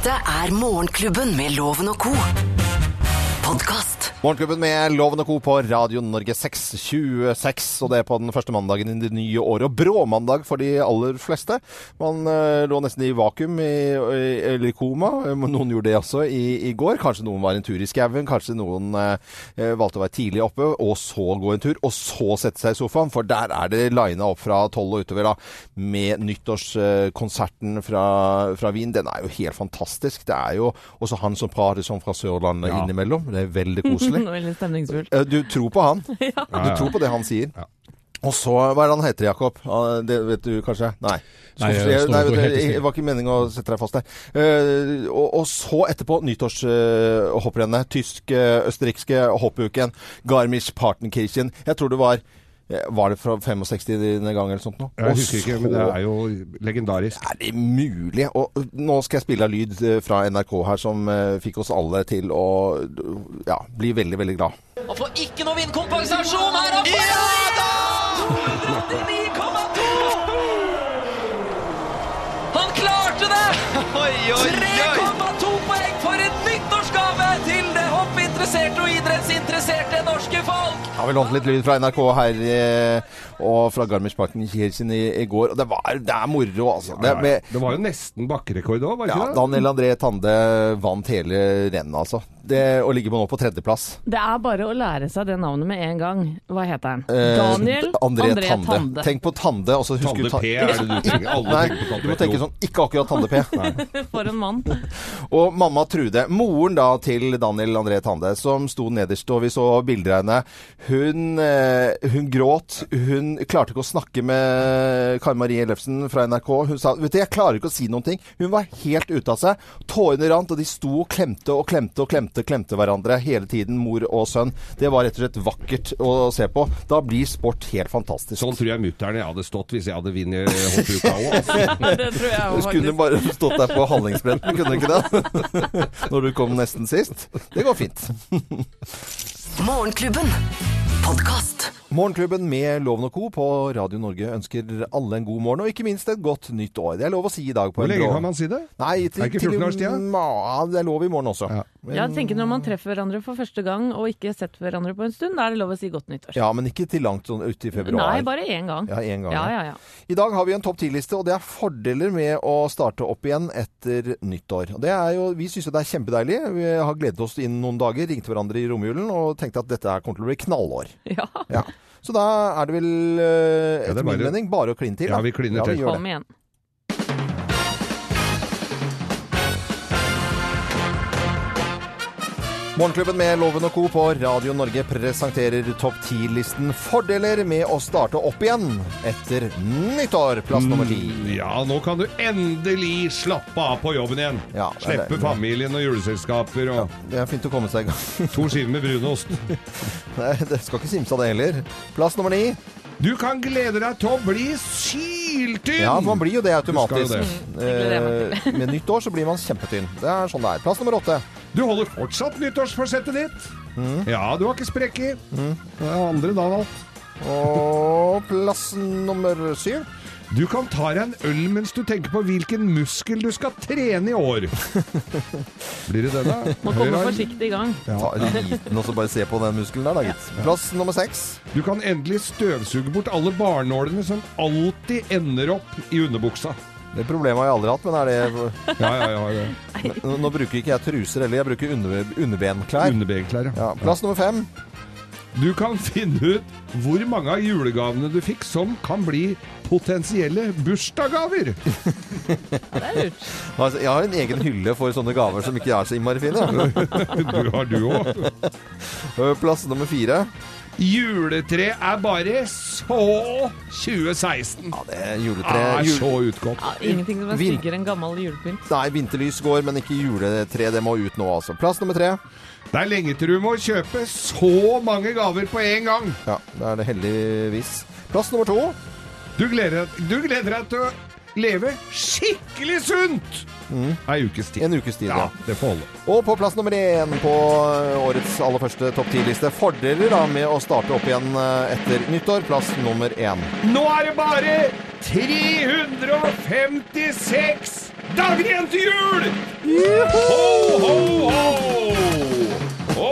Dette er Morgenklubben med Loven og co. Podkast. Morgenklubben med Loven og Co. på Radio Norge 626, og det er på den første mandagen i det nye året. Og bråmandag for de aller fleste. Man uh, lå nesten i vakuum, i, i, eller i koma. Noen gjorde det også i, i går. Kanskje noen var en tur i skauen. Kanskje noen uh, valgte å være tidlig oppe, og så gå en tur. Og så sette seg i sofaen, for der er det lina opp fra tolv og utover da, med nyttårskonserten fra, fra Wien. Den er jo helt fantastisk. Det er jo også han som prater sånn fra Sørlandet Ja. innimellom. Det er veldig koselig. Veldig stemningsfullt. Eh, Du tror på han. Ja, Du tror på det han sier. Ja. Og så, hva er det han heter, Jakob? Ah, Det vet du kanskje? Nei. Så- Nei, jeg nei, du, det var ikke meningen å sette deg fast der. Eh, og, og så etterpå nyttårshopprennet. tysk, eh, østerrikske hoppuken. Garmisch-Partenkirchen. Jeg tror det var Var det fra 65. gang eller sånt noe? Jeg husker ikke, men det er jo legendarisk. er det mulig? Og nå skal jeg spille av lyd eh, fra NRK her som eh, fikk oss alle til å ja, bli veldig, veldig glad. Han får ikke noe vindkompensasjon her oppe! Ja da! 289,2! Han klarte det! 3,2 lånt litt lyd fra NRK her eh, og fra Garmisch-Partenkirchen i, i går. Og det, var, det er moro, altså. Det, med, Det var jo nesten bakkerekord òg, var det ja, det? Daniel André Tande vant hele rennet, altså. Det, og ligger på nå på tredjeplass. Det er bare å lære seg det navnet med en gang. Hva heter han? Eh, Daniel André, André Tande. Tande. Tenk på Tande, altså. Tande P er det du tenker. Alle Nei, tenker på Tande du må tenke sånn Ikke akkurat Tande P. For en mann. Og mamma Trude, moren da til Daniel André Tande, som sto nederst, og vi så bilder av henne, hun, eh, hun gråt. Hun klarte ikke å snakke med Kari Marie Ellefsen fra NRK. Hun sa vet du, jeg klarer ikke å si noen ting. Hun var helt ute av seg. Tårene rant, og de sto og klemte og klemte og klemte, klemte hverandre hele tiden, mor og sønn. Det var rett og slett vakkert å se på. Da blir sport helt fantastisk. Sånn tror jeg mutter'n jeg hadde stått hvis jeg hadde vunnet hoppuka òg. Altså. Det tror jeg også skulle bare stått der på Hallingsbretten, kunne du ikke det? Når du kom nesten sist. Det går fint. Morgenklubben. Podkast. Morgenklubben med Loven og Co. på Radio Norge ønsker alle en god morgen, og ikke minst et godt nytt år. Det er lov å si i dag. på Hvor lenge kan man si det? Nei, til, Er det ikke 14 års? Ja, det er lov i morgen også. Ja. Men, Jeg tenker Når man treffer hverandre for første gang og ikke sett hverandre på en stund, da er det lov å si godt nyttår. ja, men ikke til langt sånn uti februar. Nei, bare én gang. Ja, en gang. Ja, ja. ja, ja. I dag har vi en topp ti-liste, og det er fordeler med å starte opp igjen etter nyttår. Og det er jo, vi syns jo det er kjempedeilig. Vi har gledet oss inn noen dager, ringte hverandre i romjulen og tenkte at dette her kommer til å bli knallår. ja. Ja. Så da er det vel, etter Ja, det er min mening, bare å kline til. Ja, da. vi kliner ja. Vi gjør Kom det. Morgenklubben med Loven og Co. på Radio Norge presenterer topp 10-listen fordeler med å starte opp igjen etter nyttår. Plass nummer ti. Ja, nå kan du endelig slappe av på jobben igjen. Ja, det er Slippe det. familien og juleselskaper og Det er fint å komme seg i gang. to skiver med brunost. Nei, det skal ikke simse av det heller. Plass nummer ni. Du kan glede deg til å bli syltynn! Ja, for man blir jo det automatisk. Jo det. Mm, Eh, Med nyttår så blir man kjempetynn. Det er sånn det er. Plass nummer åtte. Du holder fortsatt nyttårsforsettet ditt. Mm. Ja, du har ikke sprekket. Det er andre da valgt. Og plass nummer syv. Du kan ta deg en øl mens du tenker på hvilken muskel du skal trene i år. Blir det det, da? Må Høyre komme forsiktig i gang. Ta en liten og så bare se på den muskelen der, da, gitt. Plass nummer seks. Du kan endelig støvsuge bort alle barnålene som alltid ender opp i underbuksa. Det problemet har jeg aldri hatt, men er det Ja, ja, ja. ja. Nå, nå bruker ikke jeg truser heller, jeg bruker under, underbenklær. Underbenklær, Ja, plass nummer fem. Du kan finne ut hvor mange av julegavene du fikk som kan bli potensielle bursdagsgaver. Ja, det er lurt. Altså, jeg har en egen hylle for sånne gaver som ikke er så innmari fine. Du har du òg. Øh, Plass nummer fire. Juletre er bare så 2016. Ja, det er juletre. Er Jul... så utgått. Ja, ingenting som er styggere enn gammel julepynt. Nei, vinterlys går, men ikke juletre. Det må ut nå, altså. Plass nummer tre. Det er lenge til du må kjøpe så mange gaver på en gang. Ja, det er det heldigvis. Plass nummer to. Du gleder, du gleder deg til å leve skikkelig sunt ei ukes tid. En ukes tid, Ja, ja. det får holde. Og på plass nummer én på årets aller første topp ti-liste. Fordeler da med å starte opp igjen eh, etter nyttår. Plass nummer én. Nå er det bare 356 dager igjen til jul! Ho, ho, ho! Ho,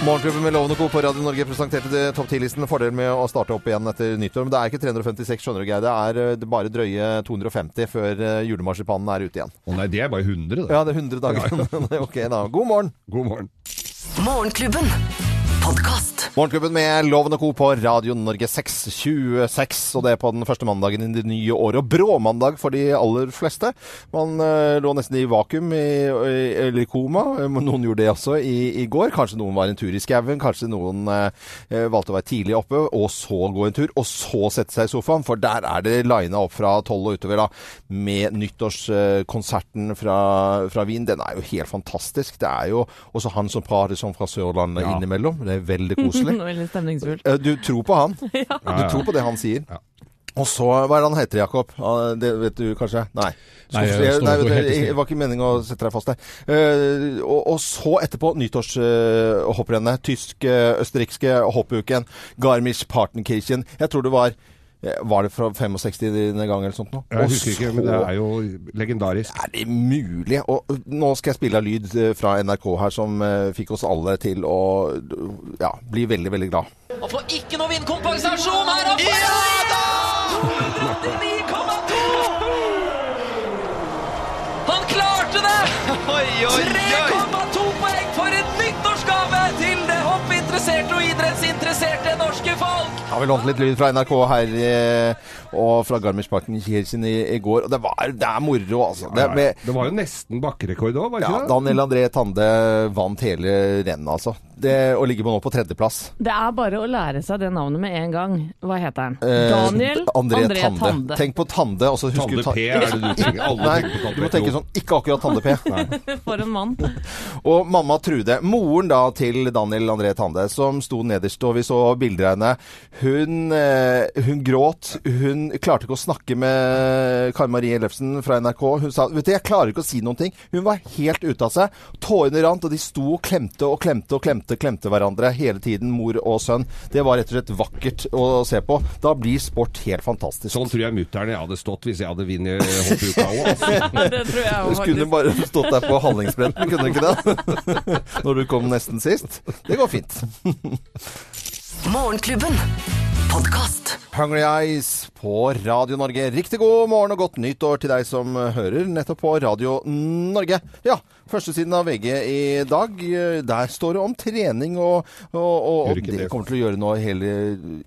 Morgenklubben med Loven og Co. på Radio Norge presenterte det topp 10-listen. Fordelen med å starte opp igjen etter nyttår. Men det er ikke 356, skjønner du, Geir. Det er eh, bare drøye 250 før eh, julemarsipanen er ute igjen. Å nei, det er bare 100, da. Ja, det er 100 dager. ok, da. God morgen. God morgen. Morgenklubben. Podkast. Morgenklubben med Loven og Co. på Radio Norge 626, og det er på den første mandagen i det nye året. Og bråmandag for de aller fleste. Man uh, lå nesten i vakuum, i, eller koma. Noen gjorde det også i, i går. Kanskje noen var en tur i skauen. Kanskje noen uh, valgte å være tidlig oppe, og så gå en tur. Og så sette seg i sofaen, for der er det lina opp fra tolv og utover, da. Med nyttårskonserten fra, fra Wien. Den er jo helt fantastisk. Det er jo også han som prater sånn fra Sørlandet Ja. innimellom. Det er veldig koselig. Veldig stemningsfullt. Eh, Du tror på han. Ja, Du tror på det han sier. Ja. Og så, hva er det han heter, Jakob? Ah, Det vet du kanskje? Nei. Nei, jeg nei, du, helt det var ikke meningen å sette deg fast der. Uh, og, og så etterpå nyttårshopprennet. Tysk-østerrikske østerrikske hoppuken. Garmisch-Partenkirchen. Jeg tror det var eh, Var det fra 65 denne gang eller sånt noe? Jeg husker ikke, men det er jo legendarisk. er det mulig? Og nå skal jeg spille av lyd eh, fra NRK her som eh, fikk oss alle til å ja, bli veldig, veldig glad. Han får ikke noe vindkompensasjon her! Får ja da! 289,2! Han klarte det! 3,2 poeng har vi lånt litt lyd fra NRK her eh, og fra Garmisch-Partenkirchen i, i går. Og det, var, det er moro, altså. Det, med, Det var jo nesten bakkerekord òg, var ja, ikke det? Daniel André Tande vant hele rennet, altså. Det, ligge på nå på tredjeplass. Det er bare å lære seg det navnet med en gang. Hva heter han? Eh, Daniel André, André Tande. Tande. Tenk på Tande, husker Tande P er det du trenger. Alle Nei, tenker på Tande du må tenke sånn Ikke akkurat Tande P. For en mann. Og mamma Trude, moren da til Daniel André Tande, som sto nederst, og vi så bilder av henne, hun, eh, hun gråt. Hun klarte ikke å snakke med Kari Marie Ellefsen fra NRK. Hun sa vet du, jeg klarer ikke å si noen ting. Hun var helt ute av seg. Tårene rant, og de sto og klemte og klemte og klemte, klemte hverandre hele tiden, mor og sønn. Det var rett og slett vakkert å se på. Da blir sport helt fantastisk. Sånn tror jeg mutter'n hadde stått hvis jeg hadde vunnet hoppuka òg. Altså. Det Du skulle bare stått der på handlingsbretten, kunne du ikke det? Når du kom nesten sist. Det går fint. Morgenklubben. Podcast. Hungry Eyes på Radio Norge. Riktig god morgen og godt nytt år til deg som hører nettopp på Radio Norge. Ja, førstesiden av VG i dag. Der står det om trening og, og, og, og det det. kommer til å gjøre nå hele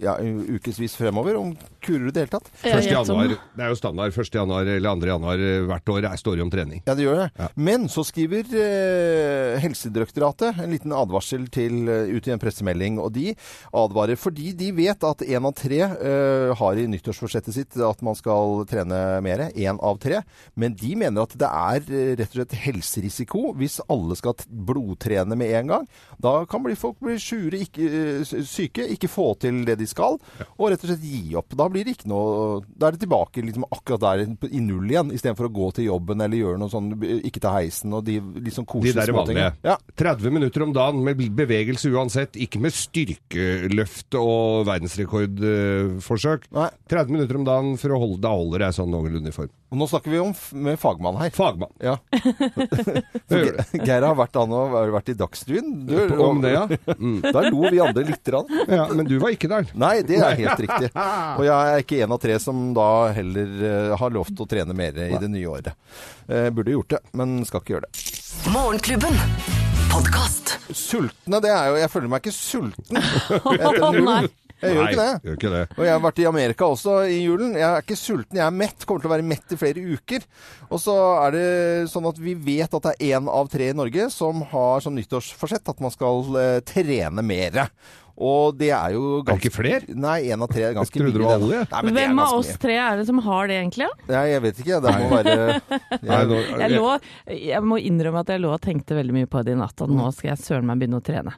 ja, ukevis fremover. Om kurer du det hele tatt? Ja, 1. januar, det er jo standard. 1. januar eller 2. januar eh, hvert år er- står det om trening. Ja, det gjør det. Ja. Men så skriver eh, Helsedirektoratet en liten advarsel til, eh, ut i en pressemelding. Og de advarer fordi de vet at én av tre eh, har i nyttårsforsettet sitt at man skal trene mer. Én av tre. Men de mener at det er eh, rett og slett helserisiko hvis alle skal blodtrene med en gang. Da kan folk bli sjure, ikke, eh, syke, ikke få til det de skal, og rett og slett gi opp. Da blir det ikke noe Da er det tilbake liksom akkurat der i null igjen, istedenfor å gå til jobben eller gjøre noe sånn, ikke ta heisen og de liksom De koselige der vanlige. småtingene. Ja. 30 minutter om dagen med bevegelse uansett. Ikke med styrkeløft og verdensrekordforsøk. Nei. 30 minutter om dagen for å holde Da holder jeg sånn noenlunde i form. Og nå snakker vi om f med fagmann her. Fagmann. Ja. Geir har vært, han har vært i Dagsrevyen. Om det, ja. Mm. Da lo vi andre lite grann. ja. Men du var ikke der. Nei, det er helt riktig. Og jeg er ikke en av tre som da heller eh, har lovt å trene mer i det nye året. Eh, burde gjort det, men skal ikke gjøre det. Morgenklubben. Podcast. Sultne, det er jo Jeg føler meg ikke sulten etter Å, jul. nei. Jeg gjør ikke det. Gjør ikke det. Og jeg har vært i Amerika også i julen. Jeg er ikke sulten, jeg er mett. Kommer til å være mett i flere uker. Og så er det sånn at vi vet at det er én av tre i Norge som har som nyttårsforsett at man skal eh, trene mere. Og det er jo Er det ikke flere? Nei, én av tre er ganske mye. alle. Nei, er Hvem av oss tre er det som har det, egentlig? Ja? Nei, jeg vet ikke. Det må være jeg, Jeg, lå, jeg må innrømme at jeg lå og tenkte veldig mye på det i natt, at nå skal jeg søren meg begynne å trene.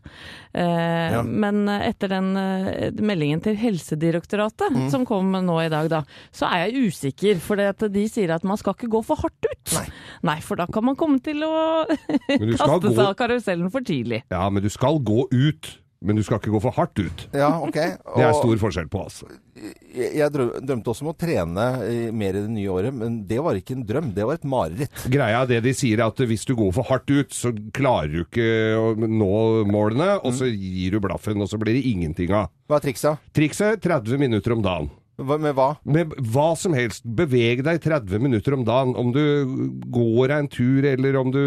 Eh, Ja. Men etter den eh, meldingen til Helsedirektoratet Mm. som kom nå i dag, da, så er jeg usikker. For de sier at man skal ikke gå for hardt ut. Nei. for da kan man komme til å kaste gå- seg av karusellen for tidlig. Ja, men du skal gå ut men du skal ikke gå for hardt ut. Ja, ok. Det er stor forskjell på, altså. Jeg, drømte også om å trene mer i det nye året, men det var ikke en drøm, det var et mareritt. Greia er det de sier, er at hvis du går for hardt ut, så klarer du ikke å nå målene, og så gir du blaffen, og så blir det ingenting av. Hva er trikset? Trikset 30 minutter om dagen. Hva, med hva? Med hva som helst. Beveg deg 30 minutter om dagen. Om du går en tur, eller om du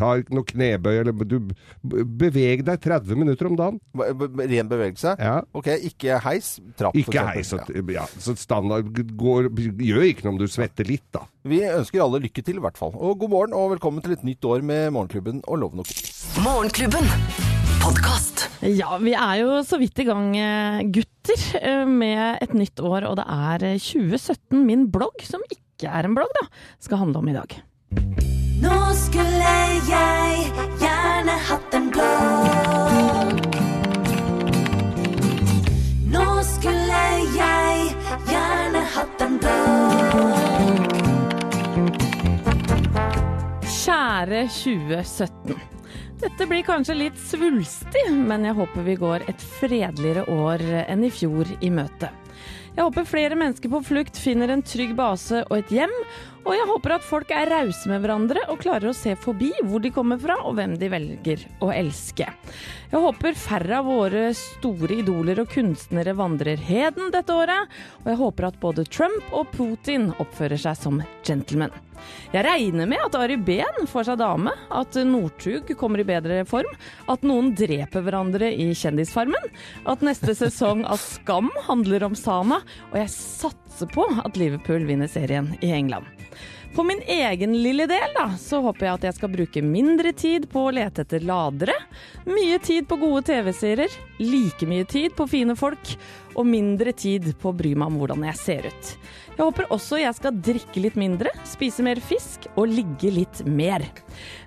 tar noe knebøy, eller du Beveg deg 30 minutter om dagen. Ren bevegelse? Ja. Ok, ikke heis, trapp Ikke heis. Ja. Ja, så standard går Gjør ikke noe om du svetter litt, da. Vi ønsker alle lykke til i hvert fall. Og god morgen og velkommen til et nytt år med Morgenklubben og Loven og Co. Morgenklubben. Podcast. Ja, vi er jo så vidt i gang, eh, gutter, eh, med et nytt år. Og det er eh, 2017 min blogg, som ikke er en blogg, da, skal handle om i dag. Nå skulle jeg gjerne hatt en blogg. Nå skulle jeg gjerne hatt en blogg. Kjære 2017. Dette blir kanskje litt svulstig, men jeg håper vi går et fredeligere år enn i fjor i møte. Jeg håper flere mennesker på flukt finner en trygg base og et hjem, og jeg håper at folk er rause med hverandre og klarer å se forbi hvor de kommer fra og hvem de velger å elske. Jeg håper færre av våre store idoler og kunstnere vandrer heden dette året, og jeg håper at både Trump og Putin oppfører seg som gentlemen. Jeg regner med at Ari Behn får seg dame, at Northug kommer i bedre form, at noen dreper hverandre i Kjendisfarmen, at neste sesong av Skam handler om Sana, og jeg satser på at Liverpool vinner serien i England. For min egen lille del da, så håper jeg at jeg skal bruke mindre tid på å lete etter ladere, mye tid på gode TV-serier, like mye tid på fine folk, og mindre tid på å bry meg om hvordan jeg ser ut. Jeg håper også jeg skal drikke litt mindre, spise mer fisk og ligge litt mer.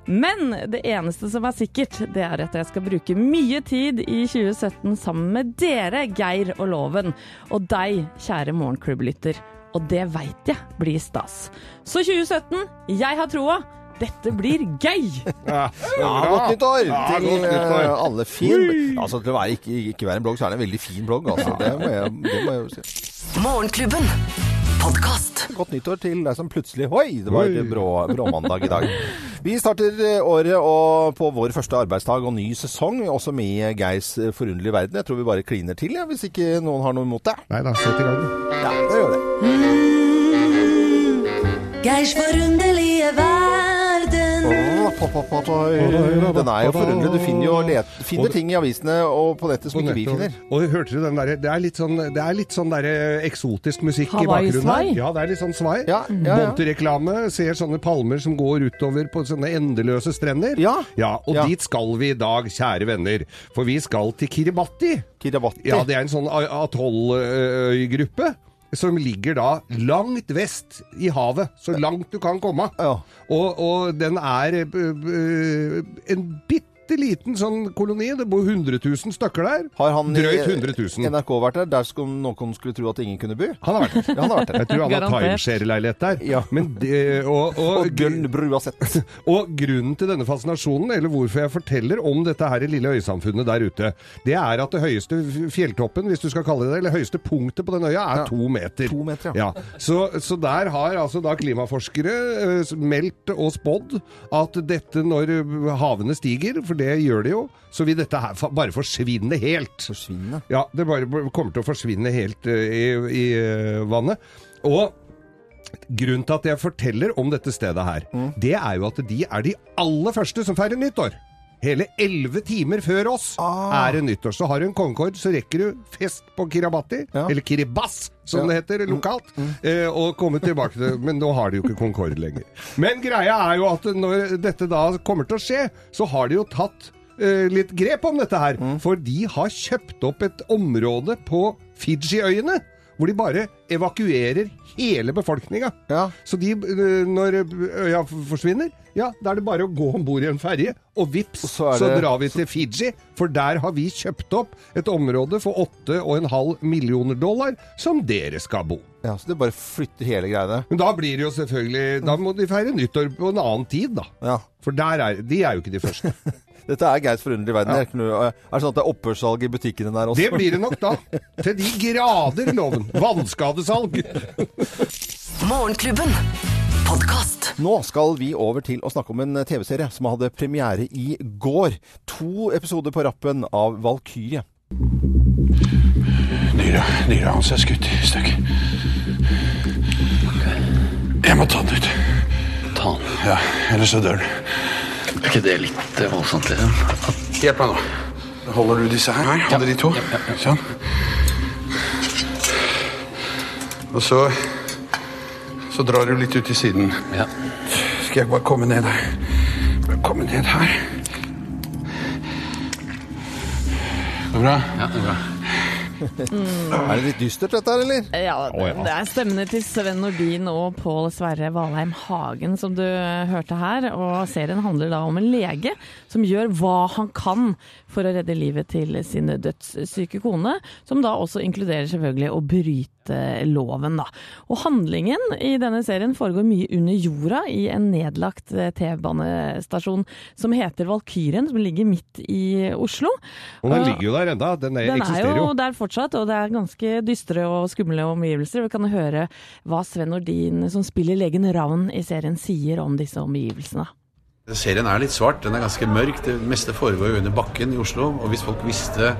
Men det eneste som er sikkert, det er at jeg skal bruke mye tid i 2017 sammen med dere, Geir og Loven, og deg, kjære morgenklubblytter. Og det veit jeg blir stas. Så 2017, jeg har troa. Dette blir gøy! Ja, Ja, godt nyttår Ja, til godt nyttår. eh, alle. Fin Altså Til å være, ikke, ikke være en blogg, så er det en veldig fin blogg. Altså. Det, må jeg, det må jeg jo si. Morgenklubben. Podcast. Godt nyttår til deg som plutselig Oi, det var bråmandag i dag. Vi starter eh, året og på vår første arbeidsdag og ny sesong, også med Geirs eh, forunderlige verden. Jeg tror vi bare kliner til, ja, hvis ikke noen har noe imot det. Nei da, sett i gang. Ja, det gjør det. Geirs forunderlige verden. Den er jo forunderlig. Du finner jo let, finner ting i avisene og på nettet som ikke vi finner. Og hørte du den derre Det er litt sånn, det er litt sånn der, eksotisk musikk i bakgrunnen her. Ja, det er litt sånn svai. Ja, ja, ja. Ser sånne palmer som går utover på sånne endeløse strender. Ja. og Ja. dit skal vi i dag, kjære venner. For vi skal til Kiribati. Kiribati. Ja, det er en sånn a- atolløygruppe. Som ligger da langt vest i havet, så langt du kan komme. Ja. Og, og den er eh, eh, en bitte liten sånn koloni. Det bor 100 000 stykker der. Har han i Drøyt 100 000. NRK vært der? Der skulle noen skulle tro at ingen kunne bo? Han har vært der. Ja, han har vært der. Jeg tror han har timeshare-leilighet der. Ja. Men det, og, og, Og Gullbrua sett. og grunnen til denne fascinasjonen, eller hvorfor jeg forteller om dette her i lille øysamfunnet der ute, det er at det høyeste fjelltoppen, hvis du skal kalle det det, eller høyeste punktet på den øya, er Ja. to meter. To meter, ja. ja. Så, så der har altså da klimaforskere eh, meldt og spådd at dette når havene stiger, for det gjør de jo, så vil dette her bare forsvinne helt. Forsvinne. Ja, det bare kommer til å forsvinne helt eh, i, i eh, vannet. Og grunnen til at jeg forteller om dette stedet her, det er jo at de er de aller første som feirer nyttår. Hele elleve timer før oss Ah. er det nyttår. Så har du en kongekord, så rekker du fest på Kiribati, Ja. eller Kiribas, som Ja. Mm. det heter lokalt, eh, og komme tilbake til Men nå har de jo ikke Concorde lenger. Men greia er jo at når dette da kommer til å skje, så har de jo tatt eh, litt grep om dette her. Mm. For de har kjøpt opp et område på Fiji-øyene. Hvor de bare evakuerer hele befolkninga. Ja. Så de, øh, når øya forsvinner, ja, da er det bare å gå om bord i en ferje, og vips, Og så, så er drar vi til Fiji. For der har vi kjøpt opp et område for 8,5 millioner dollar, som dere skal bo. ja, så det bare flytter hele greiene. Men da blir det jo selvfølgelig Da må de feire nyttår på en annen tid, da. Ja. For der er, de er jo ikke de første. Dette er Geirs forunderlige verden. Er ikke noe- Er det sånn at det er opphørssalg i butikkene der også? Det blir det nok da. Til de grader, loven. Vannskadesalg. Morgenklubben. Podcast. Nå skal vi over til å snakke om en TV-serie som hadde premiere i går. To episoder på rappen av Valkyrie. Dyra, dyra hans er skutt i stykker. Jeg må ta den ut. Ta den. Ja, ellers så dør den. Er ikke det litt eh, voldsomt, liksom? Hjelp meg nå. Holder du disse her? Holder de to? Sånn. Og så Så drar du litt ut til siden. Ja. Skal jeg bare komme ned her? Bare komme ned her. Går det bra? ja, det er bra. Er det litt dystert dette her, eller? Ja, det, det er stemmene til Sven Nordin og Pål Sverre Valheim Hagen som du hørte her. Og serien handler da om en lege som gjør hva han kan for å redde livet til sin dødssyke kone, som da også inkluderer selvfølgelig å bryte loven, da. Og handlingen i denne serien foregår mye under jorda i en nedlagt eh, T-banestasjon som heter Valkyrien, som ligger midt i Oslo. Og den ligger jo der enda. Den, den er eksisterer jo jo. der fortsatt, og det er ganske dystre og skumle omgivelser. Vi kan høre hva Sven Nordin, som spiller legen Ravn i serien, sier om disse omgivelsene. Serien er litt svart, den er ganske mørk. Det meste foregår jo under bakken i Oslo. Og hvis folk visste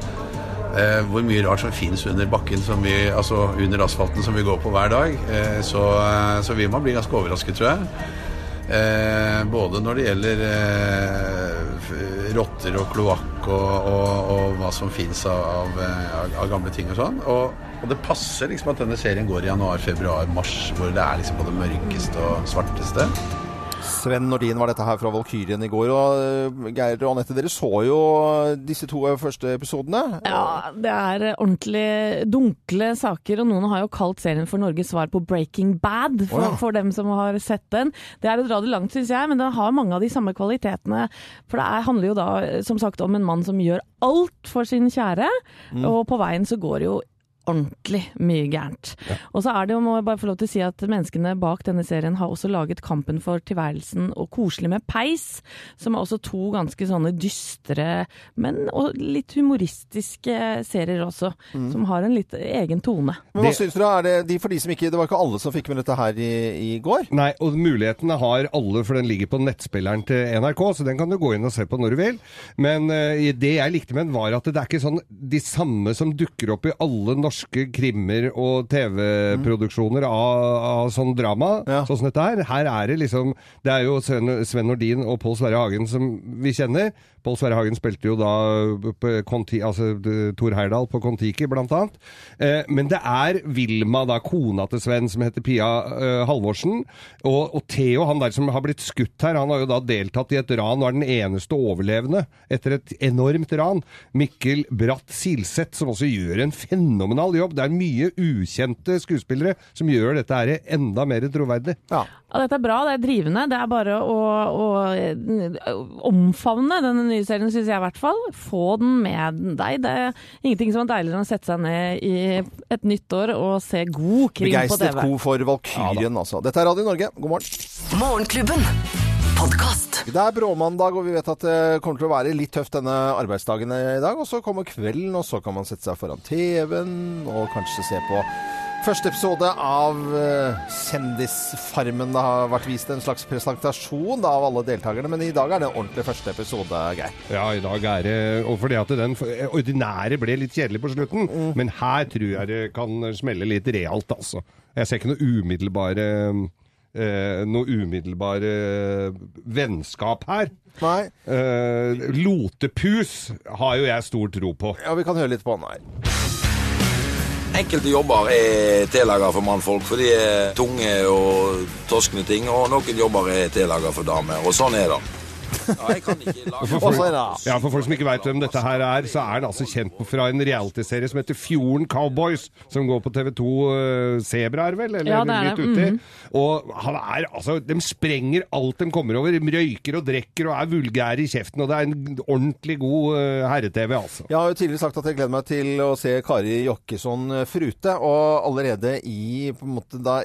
eh, hvor mye rart som finnes under bakken, som vi, altså under asfalten som vi går på hver dag, eh, så, eh, så vil man bli ganske overrasket, tror jeg. Eh, både når det gjelder eh, rotter og kloakk og, og, og hva som finnes av, av, eh, av gamle ting og sånn. Og, og det passer liksom at denne serien går i januar, februar, mars, hvor det er liksom på det mørkeste og svarteste. Sven Nordin var dette her fra Valkyrien i går. Og eh, Geir og Anette, dere så jo disse to første episodene. Ja, det er ordentlig dunkle saker, og noen har jo kalt serien for Norges svar på Breaking Bad, for, oh, ja. for dem som har sett den. Det er å dra det langt, syns jeg, men den har mange av de samme kvalitetene. For det er, handler jo da, som sagt, om en mann som gjør alt for sin kjære, Mm. og på veien så går det jo ordentlig mye gærent. Og så er det jo, må jeg bare få lov til å si at menneskene bak denne serien har også laget Kampen for tilværelsen og Koselig med peis, som er også to ganske sånne dystre, men og litt humoristiske serier også, som har en litt egen tone. Men hva syns da? Er det de for de som ikke Det var ikke alle som fikk med dette her i, i går? Nei, og mulighetene har alle, for den ligger på nettspilleren til NRK, så den kan du gå inn og se på når du vil. Men uh, det jeg likte med den, var at det er ikke sånn de samme som dukker opp i alle norske krimmer og TV-produksjoner av, av sånn drama, Ja. sånn som dette her. Her er det liksom Det er jo Sven, Nordin og Pål Sverre Hagen som vi kjenner. Pål Sverre Hagen spilte jo da på Conti, altså Tor Heyerdahl på Kon-Tiki, blant annet. Eh, men det er Vilma, da, kona til Sven, som heter Pia eh, Halvorsen. Og, og Theo, han der som har blitt skutt her, han har jo da deltatt i et ran og er den eneste overlevende etter et enormt ran. Mikkel Bratt Silseth, som også gjør en fenomenal jobb. Det er mye ukjente skuespillere som gjør dette her enda mer troverdig. Ja. Ja, dette er bra, det er drivende. Det er bare å, å omfavne denne nye serien, syns jeg i hvert fall. Få den med deg. Det er ingenting som er deiligere enn å sette seg ned i et nytt år og se god krim på TV. Begeistret ko for Valkyrien, altså. Dette er Radio Norge. God morgen. Morgenklubben. Podkast. Det er bråmandag, og vi vet at det kommer til å være litt tøft denne arbeidsdagen i dag. Og så kommer kvelden, og så kan man sette seg foran TV-en og kanskje se på første episode av eh, Kjendisfarmen. Det har vært vist en slags presentasjon da, av alle deltakerne, men i dag er det en ordentlig første episode, Geir. Ja, i dag er det Og fordi at den ordinære ble litt kjedelig på slutten, men her tror jeg det kan smelle litt realt, altså. Jeg ser ikke noe umiddelbare eh, noe umiddelbare vennskap her. Nei, Eh, lotepus har jo jeg stor tro på. ja, vi kan høre litt på han her. Enkelte jobber er tillaga for mannfolk, for de er tunge og torskne ting, og noen jobber er tillaga for damer, og sånn er det. Ja, jeg kan ikke lage For folk, ja, for folk som ikke veit hvem dette her er, så er han altså kjent fra en realityserie som heter Fjorden Cowboys, som går på TV2 uh, Sebra, er vel? Eller Ja, det er litt det. uti. Mhm. Og han er altså De sprenger alt de kommer over. De røyker og drikker og er vulgære i kjeften. Og det er en ordentlig god uh, herre-TV, altså. Jeg har jo tidligere sagt at jeg gleder meg til å se Kari Jokkesson eh, frute, og allerede i på en måte da,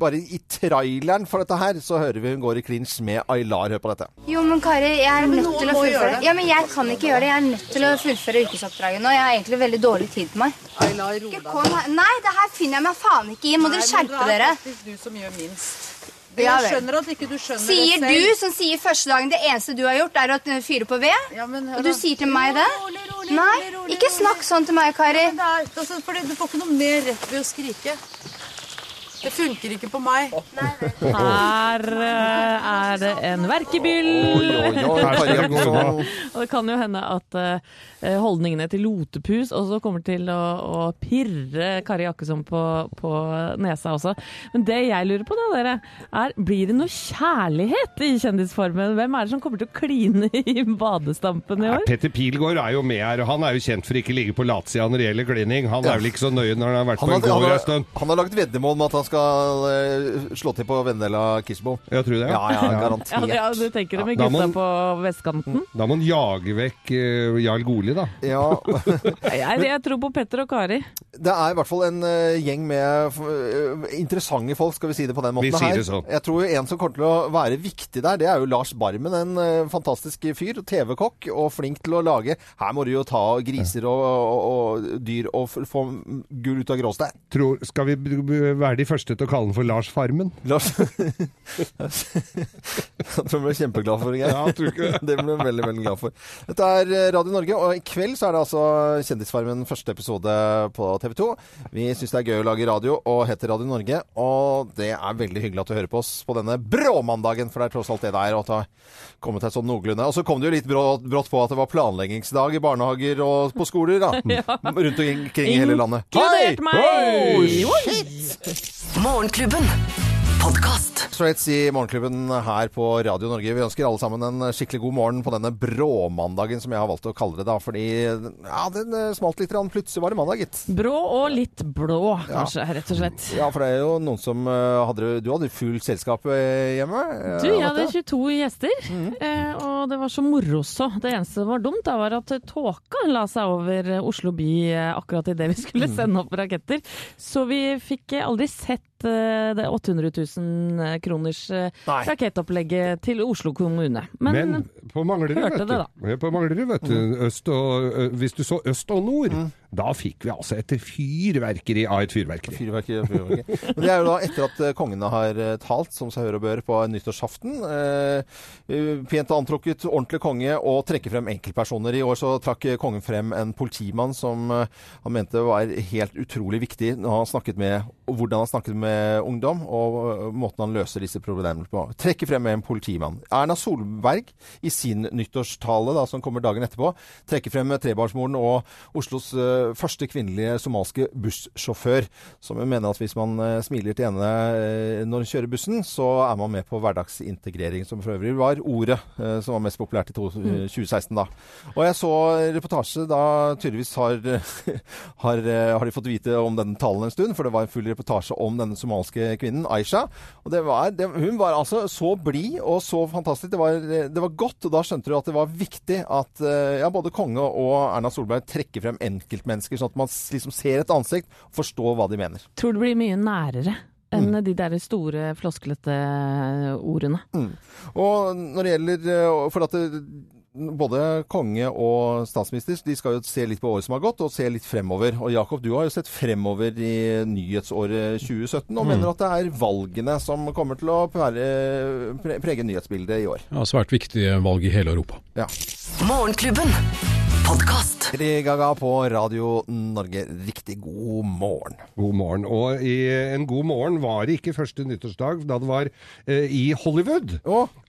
Bare i traileren for dette her, så hører vi hun går i clinch med Aylar. Hør på dette. Jo, men Kari, jeg er nødt til å fullføre. det. Ja, men jeg kan ikke gjøre det. Jeg er nødt til å fullføre yrkesoppdraget nå. Jeg har egentlig veldig dårlig tid på meg. Ikke kom her. Nei, det her finner jeg meg faen ikke i. Må dere skjerpe Det dere. er faktisk du som gjør minst. Jeg skjønner at ikke du skjønner Sier det du som sier første dagen det eneste du har gjort, er å fyre på ved? Ja, Og du sier til meg det? Rolig, rolig, Nei, rolig, ikke snakk sånn til meg, Kari. Det er, altså, du får ikke noe mer rett ved å skrike. Det funker ikke på meg. Her eh, er det en verkebyll. Og det kan jo hende at eh, holdningene til Lotepus også kommer til å, å pirre Kari Jakkesson på, på nesa også. Men det jeg lurer på da, dere, er blir det noe kjærlighet i Kjendisformen? Hvem er det som kommer til å kline i badestampen i Ja, år? Petter Pilgaard er jo med her, og han er jo kjent for ikke å ligge på latsida når det gjelder klining. Han er vel ikke så nøye når han har vært på en gård en stund. han har lagt veddemål med at han skal eh, slå til på Vendela Kirsebom. Ja, tror du det? Ja, ja, garantert. ja, du tenker det med gutta man, på vestkanten? Da må han jage vekk uh, Jarl Goli, da. Ja, Jeg, jeg tror på Petter og Kari. Det er i hvert fall en uh, gjeng med uh, interessante folk, skal vi si det på den måten Vi sier her. det sånn. Jeg tror en som kommer til å være viktig der, det er jo Lars Barmen. En fantastisk fyr. TV-kokk og flink til å lage Her må du jo ta griser og, og, og dyr og få gull ut av gråstein. Tror, skal vi være de første til å kalle den for Lars Farmen? Lars Jeg tror han ble kjempeglad for det. Geir. Ja, tror ikke det? det ble han veldig, veldig glad for. Dette er eh, Radio Norge, og i kveld så er det altså Kjendisfarmen første episode på TV 2. Vi syns det er gøy å lage radio og heter Radio Norge, og det er veldig hyggelig at du hører på oss på denne bråmandagen, for det er tross alt det det er. Og ta kommet et sånn noenlunde. Og så kom det jo litt brått, på at det var planleggingsdag i barnehager og på skoler, da. Rundt omkring i hele landet. Inkludert meg! Oi, Oi! Morgenklubben. Podkast. Straits i Morgenklubben her på Radio Norge. Vi ønsker alle sammen en skikkelig god morgen på denne bråmandagen, som jeg har valgt å kalle det. da, Fordi ja, den eh, smalt litt. Rann. Plutselig var det mandag, gitt. Brå og litt blå, kanskje, rett og slett. Ja, for det er jo noen som eh, hadde Du hadde fullt selskap eh, hjemme? Du, jeg hadde 22 gjester, eh, og det var så moro så. Det eneste som var dumt, da, var at tåka la seg over Oslo by akkurat idet vi skulle sende opp raketter. Så vi fikk aldri sett det 800 000 kroners eh, Nei. rakettopplegget til Oslo kommune. Men, Men på Manglerud, vet du. det, På Manglerud, vet du. Øst og, hvis du så øst og nord, Mm. da fikk vi altså et fyrverkeri av et fyrverkeri. Fyrverkeri, fyrverkeri. Men det er jo da etter at eh, kongene har eh, talt, som seg hør og bør, på nyttårsaften. Eh, pent antrukket, ordentlig konge, og trekke frem enkeltpersoner. I år så trakk kongen frem en politimann som han mente var helt utrolig viktig når han snakket med, hvordan han snakket med ungdom, og måten han løser disse problemene på. Trekke frem en politimann. Erna Solberg i sin nyttårstale, da, som kommer dagen etterpå, trekker frem trebarnsmoren og Oslos uh, første kvinnelige somalske bussjåfør, som mener at hvis man uh, smiler til ene uh, når hun kjører bussen, så er man med på hverdagsintegrering, som for øvrig var ordet eh, som var mest populært i to, eh, 2016 da. Og jeg så reportasje da tydeligvis har, har, eh, har de fått vite om den talen en stund, for det var en full reportasje om denne somalske kvinnen, Aisha. Og det var, det, hun var altså så blid og så fantastisk. Det var, det var godt, og da skjønte du at det var viktig at eh, ja, både konge og Erna Solberg trekker frem enkeltmennesker, sånn at man liksom ser et ansikt og forstår hva de mener. tror det blir mye nærere enn de der store, flosklete ordene. Og når det gjelder eh, For at det, både konge og statsminister de skal jo se litt på året som har gått, og se litt fremover. Og Jakob, du har jo sett fremover i nyhetsåret 2017, og mener at det er valgene som kommer til å prege, pre- prege nyhetsbildet i år. Ja, svært viktige valg i hele Europa. Ja. Morgenklubben. Podkast. Gaga på Radio Norge. Riktig god morgen. God morgen. Og i en god morgen var det ikke første nyttårsdag da det var eh, i Hollywood.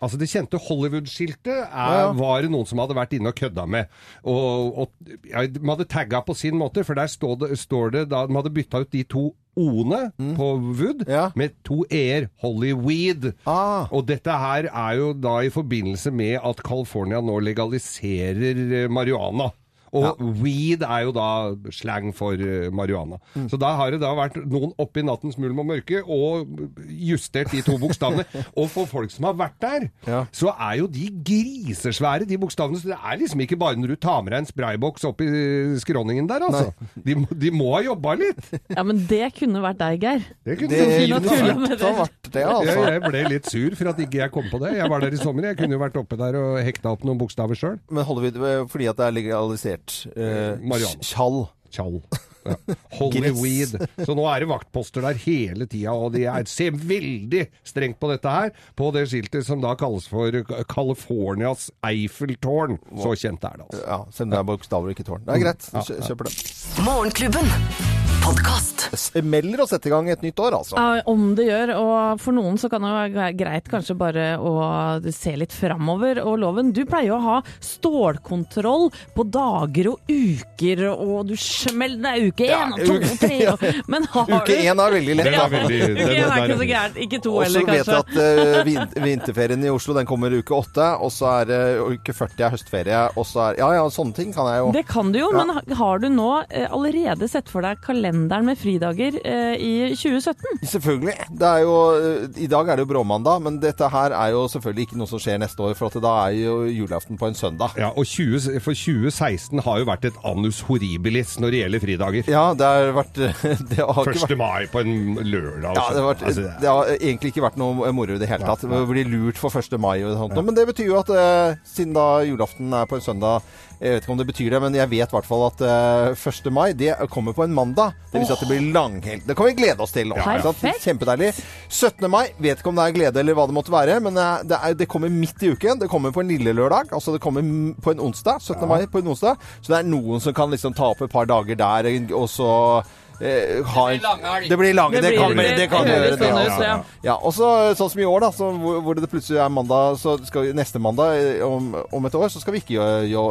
Altså det kjente Hollywood-skiltet er, Ja. var det noen som hadde vært inne og kødda med. Og, og ja, de hadde tagga på sin måte, for der står det, står det da de hadde bytta ut de to O-ene på Wood med to e-er. Hollyweed. Og dette her er jo da i forbindelse med at California nå legaliserer eh, marihuana. Og weed er jo da slang for marihuana. marihuana. Så da har det da vært noen oppe i nattens mulm og mørke og justert de to bokstavene. og for folk som har vært der, så er jo de grisesvære, de bokstavene. Så det er liksom ikke bare når du tar med deg en sprayboks oppi skråningen der, altså. De, de må ha jobba litt. Ja, men det kunne vært deg, Geir. Det kunne det, det kunne det. vært det, altså. Jeg, jeg ble litt sur for at ikke jeg kom på det. Jeg var der i sommer. Jeg kunne jo vært oppe der og hekta opp noen bokstaver sjøl. Men Hollywood eh, fordi at det er legalisert eh, Marihuana. Tjall. Tjall. Ja. Hollyweed. Så nå er det vaktposter der hele tida, og de er, ser veldig strengt på dette her. På det skiltet som da kalles for Californias Eiffeltårn. Så kjent er det, altså. Ja, selv om det er bokstaver og ikke tårn. Det er greit. Ja, ja. Kjøper det. Morgenklubben. Podkast. Smeller å sette i gang et nytt år, altså. Ja, om det gjør, og for noen så kan det være greit kanskje bare å se litt framover. Og Loven, du pleier jo å ha stålkontroll på dager og uker, og du smeller Det er uke én og to og tre og Men har Uke én er veldig lett. Den er veldig- Uke den er- én er ikke så vi. gærent. Ikke to Og så heller, vet jeg at uh, vinterferien i Oslo den kommer uke åtte, og så er det uke 40 er høstferie, og så er Ja ja, sånne ting kan jeg jo. Det kan du jo, Ja. men har du nå uh, allerede sett for deg kalenderen med fridager eh, i 2017? Selvfølgelig. Det er jo, eh, I dag er det jo bråmandag, men dette her er jo selvfølgelig ikke noe som skjer neste år, for at da er jo julaften på en søndag. Ja, og 20, for 2016 har jo vært et annus horribilis når det gjelder fridager. Ja, det har vært det har ikke 1. vært mai på en lørdag. ja, det har, vært, Altså, det har egentlig ikke vært noe moro i det hele tatt. Det blir lurt for 1. mai og sånt. Men det betyr jo at eh, siden da julaften er på en søndag Jeg vet ikke om det betyr det, men jeg vet i hvert fall at uh, 1. mai det kommer på en mandag. Det vil si at det blir langhelg. Det kan vi glede oss til. Ja, sant? Kjempedeilig. 17. mai, vet ikke om det er glede eller hva det måtte være, men eh, det, er, det kommer midt i uken. Det kommer på en lille lørdag. Altså det kommer på en onsdag. 17. mai på en onsdag. Så det er noen som kan liksom ta opp et par dager der, og så eh, ha en- blir langhelg. Det blir lange. Det det, kan, det- det kan gjøre det. ja. Ja, og så sånn som i år, da, så, hvor, hvor det plutselig er mandag, så skal vi neste mandag eh, om, om et år, så skal vi ikke jo,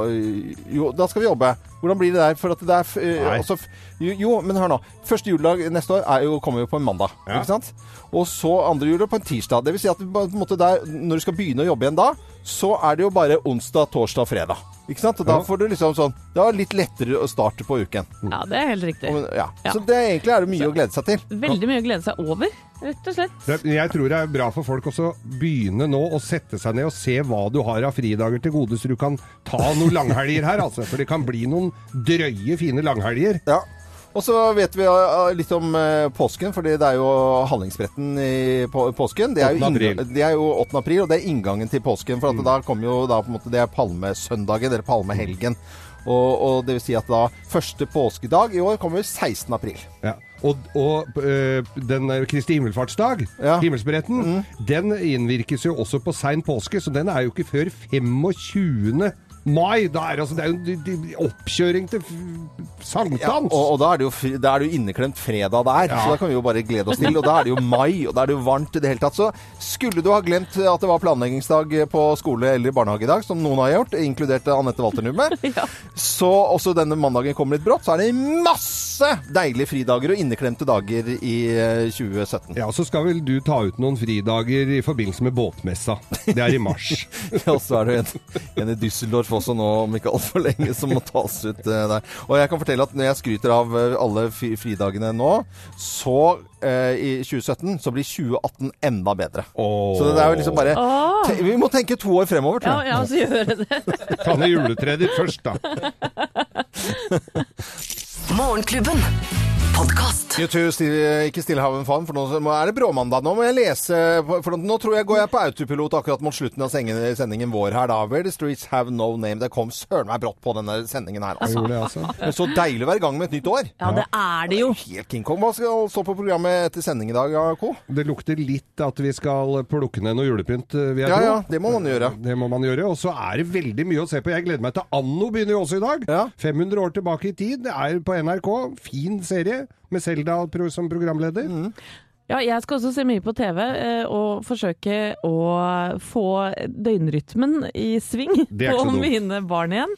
jo, da skal vi jobbe. Hvordan blir det der? For at det er uh, altså, jo, jo, men hør nå. Første juledag neste år er jo, kommer jo på en mandag. Ja. Ikke sant? Og så andre juledag på en tirsdag. Det vil si at på en måte der, når du skal begynne å jobbe igjen da, så er det jo bare onsdag, torsdag, fredag. Ikke sant? Og da får du liksom sånn Det er litt lettere å starte på uken. Ja, det er helt riktig. Og, ja. Ja. Så det egentlig er det mye å glede seg til. Veldig mye å glede seg over, rett og slett. Jeg tror det er bra for folk også å begynne nå å sette seg ned og se hva du har av fridager til gode, så du kan ta noen langhelger her, altså. For det kan bli noen drøye, fine langhelger. Ja. Og så vet vi uh, litt om uh, påsken, fordi det er jo Hallingsbretten i påsken. Det er, 8. jo april. det er jo 8. april, og det er inngangen til påsken. For at da kommer jo da på en måte Det er palmesøndagen, eller palmehelgen. Og, og det vil si at da første påskedag i år kommer 16. april. Ja. Og, og øh, den Kristi himmelfartsdag, Ja. himmelsberetten, den innvirkes jo også på sein påske, så den er jo ikke før 25. mai. Da er, det altså, det er jo en d- oppkjøring til f- sankthans. Ja, og, og da er det jo, fri- da er det jo inneklemt fredag der, så da kan vi jo bare glede oss til. Og da er det jo mai, og da er det jo varmt i det hele tatt. Så skulle du ha glemt at det var planleggingsdag på skole eller barnehage i dag, som noen har gjort, inkludert Anette Walternumme, så også denne mandagen kommer litt brått, så er det masse deilige fridager og inneklemte dager i eh, 2017. Ja, så skal vel du ta ut noen fridager i forbindelse med båtmessa. Det er i mars. Og så er det jo en, en i Düsseldorf også nå, om ikke altfor lenge, som må tas ut eh, der. Og jeg kan fortelle at når jeg skryter av eh, alle fridagene nå, så eh, i 2017 så blir 2018 enda bedre. Så det er jo liksom bare oh. Vi må tenke to år fremover, tror jeg. ja, så gjør det. Ta ned juletreet ditt først, da. Morgenklubben. Podkast. YouTube, still, ikke Stillehaven Have for nå er det bråmandag. Nå må jeg lese, for nå tror jeg går jeg på autopilot akkurat mot slutten av sendingen vår her, da. Where the streets have no name. Det kom søren meg brått på denne sendingen her, altså. det, altså. Men så deilig å være i gang med et nytt år. Ja, det er det jo. Helt King Kong. Hva skal stå på programmet etter sending i dag, ja, Co? Det lukter litt at vi skal plukke ned noe julepynt, eh, vil jeg Ja, tro. ja, det må man gjøre. Det må man gjøre. Og så er det veldig mye å se på. Jeg gleder meg til Anno begynner jo også i dag. 500 år tilbake i tid. Det er på NRK. Fin serie med Selda som programleder. Mm. Ja, jeg skal også se mye på TV eh, og forsøke å få døgnrytmen i sving på mine barn igjen.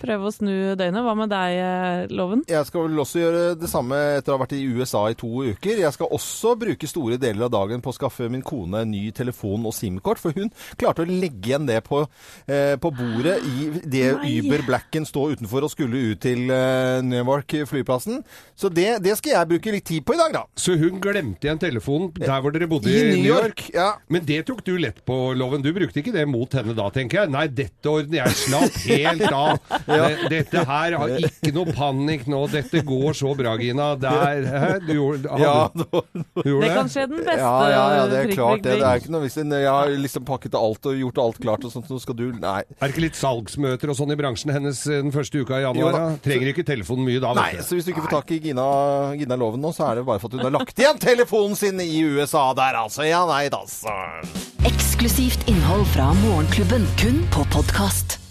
Prøve å snu døgnet. Hva med deg, eh, Loven? Jeg skal vel også gjøre det samme etter å ha vært i USA i to uker. Jeg skal også bruke store deler av dagen på å skaffe min kone en ny telefon og SIM-kort, for hun klarte å legge igjen det på, eh, på bordet i det Nei. Uber Blacken stå utenfor og skulle ut til eh, Newark flyplassen. Så det, det skal jeg bruke litt tid på i dag, da. Så hun glemte igjen telefonen der hvor dere bodde I i, New York, ja. Men det tok du lett på, Loven. Du brukte ikke det mot henne da, tenker jeg. Nei, dette ordner jeg. Slapp helt av. Ja. Dette her har ikke noe panikk nå. Dette går så bra, Gina. Der, hæ? Du gjorde, Ja, du gjorde Det kan skje den beste. Ja, ja, ja, det er prikk, klart prikk, det. Det er ikke noe hvis Jeg har liksom pakket alt og gjort alt klart og sånt, så skal du Nei. Er det ikke litt salgsmøter og sånn i bransjen hennes eh, den første uka i januar? da? Trenger ikke telefonen mye da, Nei, vet du. så hvis du ikke får tak i Gina, Gina Loven nå, så er det bare for at hun har lagt igjen telefonen sin i USA der, altså. Ja, nei, altså. Eksklusivt innhold fra Morgenklubben, kun på podkast.